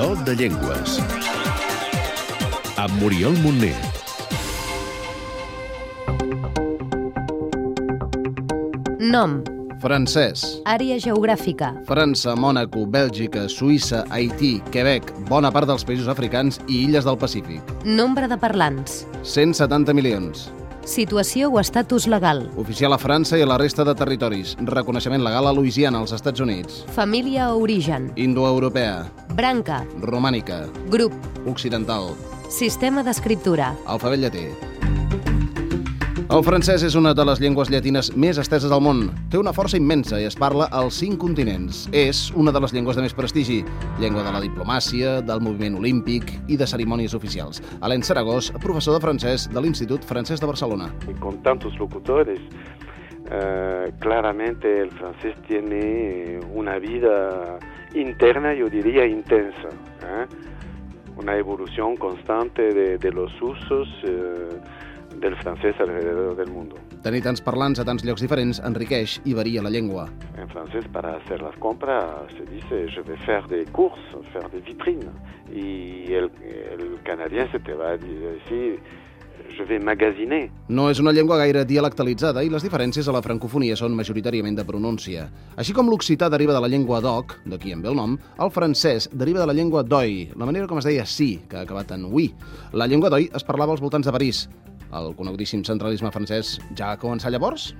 Do de Llengües. Amb Muriel Montner. Nom, Francès. àrea geogràfica, França, Mònaco, Bèlgica, Suïssa, Haití, Quebec, bona part dels països africans i illes del Pacífic. nombre de parlants, 170 milions. Situació o estatus legal, Oficial a França i a la resta de territoris. Reconeixement legal a Louisiana, als Estats Units. família o origen, Indoeuropea, branca, romànica, grup, occidental, sistema d'escriptura, alfabet llatí. El francès és una de les llengües llatines més esteses del món. Té una força immensa i es parla als cinc continents. És una de les llengües de més prestigi, llengua de la diplomàcia, del moviment olímpic i de cerimònies oficials. Alain Saragós, professor de francès de l'Institut Francès de Barcelona. con tantos locutores, eh, claramente el francés tiene una vida interna, yo diría intensa, ¿eh? una evolución constante de, de los usos eh, del francés alrededor del mundo. Tenir tants parlants a tants llocs diferents enriqueix i varia la llengua. En francés, para hacer las compras, se dice je vais faire des courses, faire des vitrines. Y el, el canadiense te va a decir je vais magasiner. No és una llengua gaire dialectalitzada i les diferències a la francofonia són majoritàriament de pronúncia. Així com l'occità deriva de la llengua d'oc, d'aquí en ve el nom, el francès deriva de la llengua d'oi, la manera com es deia sí, que ha acabat en oui. La llengua d'oi es parlava als voltants de París. El conegudíssim centralisme francès ja va començar llavors?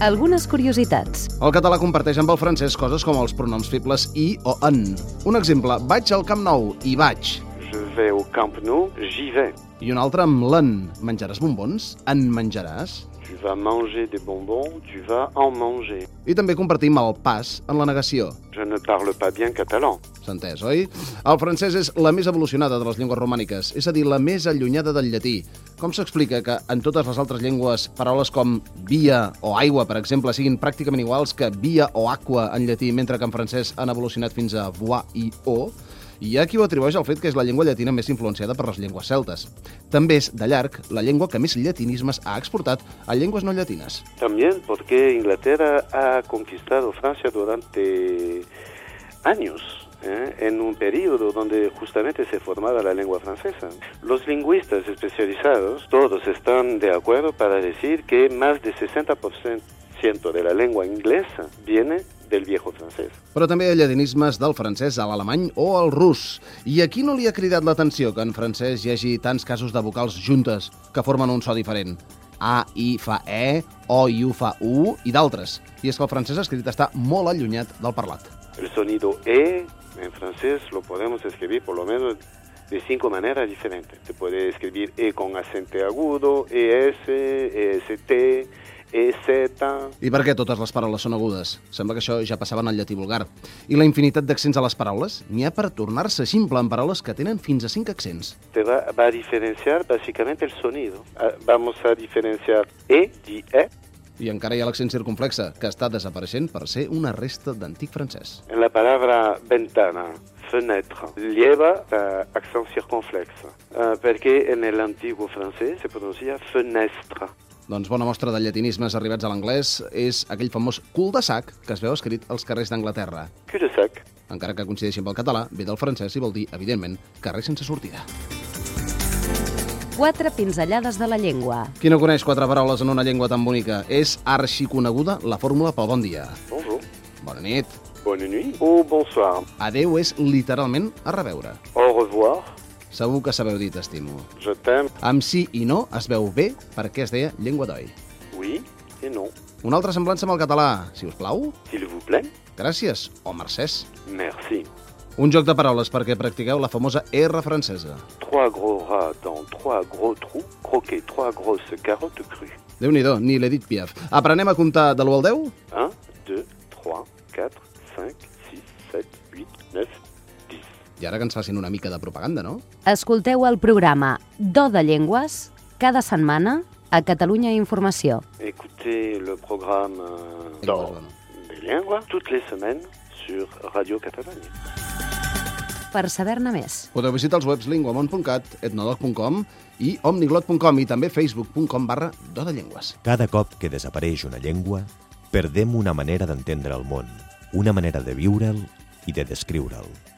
algunes curiositats, El català comparteix amb el francès coses com els pronoms febles i o en. Un exemple, vaig al Camp Nou i vaig. Je vais au Camp Nou, j'y vais. I un altre amb l'en. Menjaràs bombons? En menjaràs? Vas manger des bonbons, tu vas en manger. I també compartim el pas en la negació. Je ne parle pas bien catalan. S'ha entès, oi? El francès és la més evolucionada de les llengües romàniques, és a dir, la més allunyada del llatí. Com s'explica que en totes les altres llengües paraules com via o aigua, per exemple, siguin pràcticament iguals que via o aqua en llatí, mentre que en francès han evolucionat fins a voir i o? Hi ha qui ho atribueix al fet que és la llengua llatina més influenciada per les llengües celtes. També és, de llarg, la llengua que més llatinismes ha exportat a llengües no llatines. También porque Inglaterra ha conquistado Francia durante años. ¿eh? en un periodo donde justamente se formaba la lengua francesa. Los lingüistas especializados, todos están de acuerdo para decir que más de 60% de la lengua inglesa viene del viejo francès. Però també hi ha llatinismes del francès a l'alemany o al rus. I aquí no li ha cridat l'atenció que en francès hi hagi tants casos de vocals juntes que formen un so diferent. A, I fa E, O, I, U fa U i d'altres. I és que el francès escrit està molt allunyat del parlat. El sonido E en francés lo podemos escribir por lo menos de cinco maneras diferentes. Se puede escribir E con acento agudo, ES, EST, EZ. I per què totes les paraules són agudes? Sembla que això ja passava en el llatí vulgar. I la infinitat d'accents a les paraules? N'hi ha per tornar-se simple en paraules que tenen fins a cinc accents. Te va, va a diferenciar básicamente el sonido. Ah, Vamos a diferenciar E, di E. I encara hi ha l'accent circunflexe, que està desapareixent per ser una resta d'antic francès. En la palabra ventana, fenêtre, lleva uh, accent circunflexe, uh, perquè en el antiguo francès se pronuncia fenestre. Doncs bona mostra de llatinismes arribats a l'anglès és aquell famós cul de sac que es veu escrit als carrers d'Anglaterra. Cul-de-sac. Encara que coincideixi amb el català, ve del francès i vol dir, evidentment, carrer sense sortida. quatre pinzellades de la llengua, Qui no coneix quatre paraules en una llengua tan bonica? És arxiconeguda la fórmula pel bon dia. Bonjour. Bona nit. Bonne nuit. Ou bonsoir. Adeu és literalment a reveure. Au revoir. Segur que sabeu dir t'estimo. Je t'aime. Amb sí i no es veu bé perquè es deia llengua d'oi. Oui et non. Una altra semblança amb el català, si us plau. S'il vous plaît. Gràcies o mercès. Merci. Un joc de paraules perquè practiqueu la famosa R francesa. Trois gros rats dans trois gros trous croquaient trois grosses carottes crues. déu nhi ni l'Edith Piaf. Aprenem a comptar de l'1 al 10? 1, 2, 3, 4, 5, 6, 7, 8, 9, 10. I ara que ens facin una mica de propaganda, no? escolteu el programa Do de Llengües cada setmana a Catalunya Informació. Écoutez le programme euh, Llengües, d'or bueno. des Liengua toutes les semaines sur Radio Catalogne. Per saber-ne més, Podeu visitar els webs linguamont.cat, etnolog.com i omniglot.com i també facebook.com barra do de llengües. Cada cop que desapareix una llengua, perdem una manera d'entendre el món, una manera de viure'l i de descriure'l.